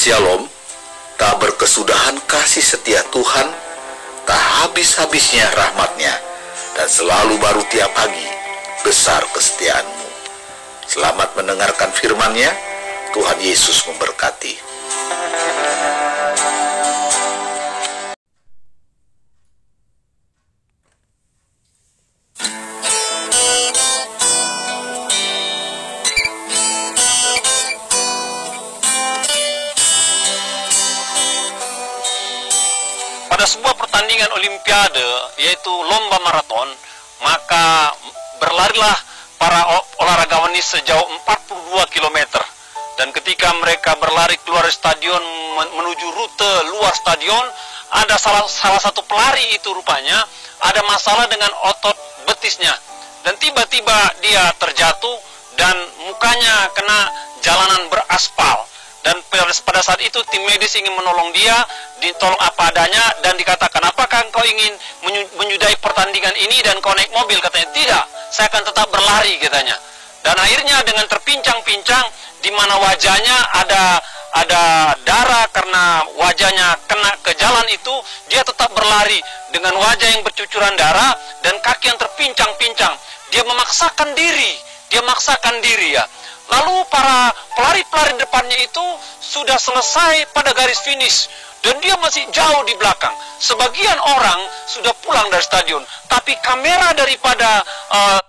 Shalom, tak berkesudahan kasih setia Tuhan, tak habis-habisnya rahmatnya, dan selalu baru tiap pagi, besar kesetiaanmu. Selamat mendengarkan firman-Nya, Tuhan Yesus memberkati. Pada sebuah pertandingan olimpiade yaitu lomba maraton maka berlarilah para olahragawan ini sejauh 42 km dan ketika mereka berlari keluar stadion menuju rute luar stadion ada salah, salah satu pelari itu rupanya ada masalah dengan otot betisnya. Dan tiba-tiba dia terjatuh dan mukanya kena jalanan beraspal dan pada saat itu tim medis ingin menolong dia ditolong apa adanya dan dikatakan apakah engkau ingin menyudahi pertandingan ini dan kau naik mobil? Katanya tidak saya akan tetap berlari katanya. Dan akhirnya dengan terpincang-pincang di mana wajahnya ada ada darah karena wajahnya kena ke jalan itu dia tetap berlari dengan wajah yang bercucuran darah dan kaki yang terpincang-pincang. Dia memaksakan diri dia memaksakan diri ya Lalu para pelari-pelari depannya itu sudah selesai pada garis finish. Dan dia masih jauh di belakang. Sebagian orang sudah pulang dari stadion, tapi kamera daripada uh,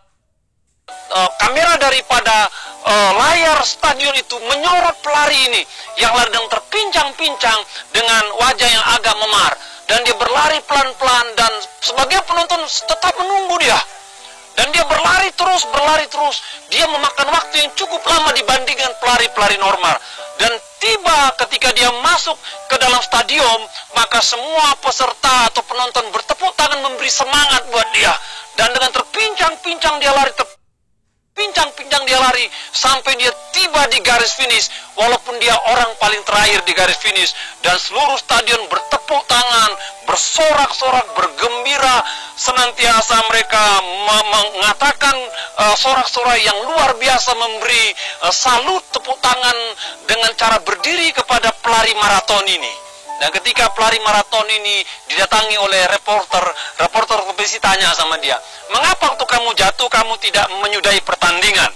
uh, kamera daripada uh, layar stadion itu menyorot pelari ini. Yang sedang terpincang-pincang dengan wajah yang agak memar. Dan dia berlari pelan-pelan dan sebagian penonton tetap menunggu dia. Dan dia berlari terus, berlari terus. Dia memakan waktu yang cukup lama dibandingkan pelari-pelari normal. Dan tiba ketika dia masuk ke dalam stadion, maka semua peserta atau penonton bertepuk tangan memberi semangat buat dia. Dan dengan terpincang-pincang dia lari, terpincang-pincang dia lari sampai dia tiba di garis finish walaupun dia orang paling terakhir di garis finish dan seluruh stadion bertepuk tangan bersorak-sorak bergembira senantiasa mereka mengatakan uh, sorak-sorai yang luar biasa memberi uh, salut tepuk tangan dengan cara berdiri kepada pelari maraton ini. Dan ketika pelari maraton ini didatangi oleh reporter, reporter kompetisi tanya sama dia, mengapa waktu kamu jatuh kamu tidak menyudahi pertandingan?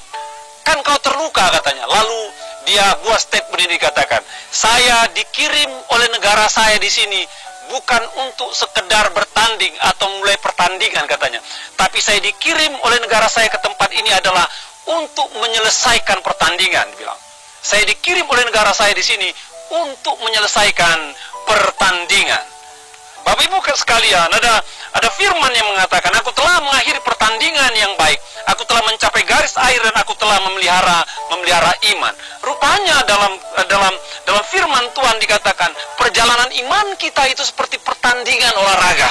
Kan kau terluka katanya. Lalu dia buat statement ini dikatakan, saya dikirim oleh negara saya di sini bukan untuk sekedar bertanding atau mulai pertandingan katanya. Tapi saya dikirim oleh negara saya ke tempat ini adalah untuk menyelesaikan pertandingan, bilang. Saya dikirim oleh negara saya di sini untuk menyelesaikan pertandingan. Bapak Ibu sekalian, ada ada firman yang mengatakan, aku telah mengakhiri pertandingan yang baik. Aku telah mencapai garis air dan aku telah memelihara memelihara iman. Rupanya dalam dalam dalam firman Tuhan dikatakan, perjalanan iman kita itu seperti pertandingan olahraga.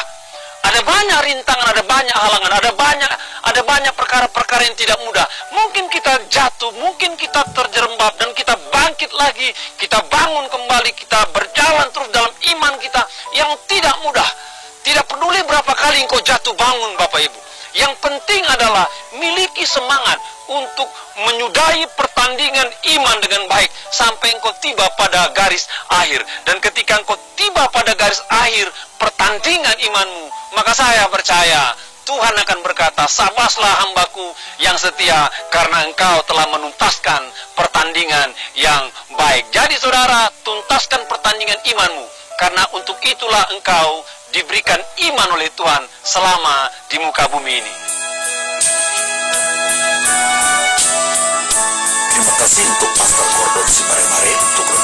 Ada banyak rintangan, ada banyak halangan, ada banyak ada banyak perkara-perkara yang tidak mudah. Mungkin kita jatuh, mungkin kita terjerembab dan kita bangkit lagi, kita bangun kembali, kita berjalan terus dalam iman kita yang tidak mudah. Tidak peduli berapa kali engkau jatuh bangun Bapak Ibu. Yang penting adalah miliki semangat untuk menyudahi pertandingan iman dengan baik sampai engkau tiba pada garis akhir. Dan ketika engkau tiba pada garis akhir pertandingan imanmu, maka saya percaya Tuhan akan berkata, sabaslah hambaku yang setia, karena engkau telah menuntaskan pertandingan yang baik. Jadi saudara, tuntaskan pertandingan imanmu, karena untuk itulah engkau diberikan iman oleh Tuhan selama di muka bumi ini. Terima kasih untuk Pastor Gordon Simare-Mare untuk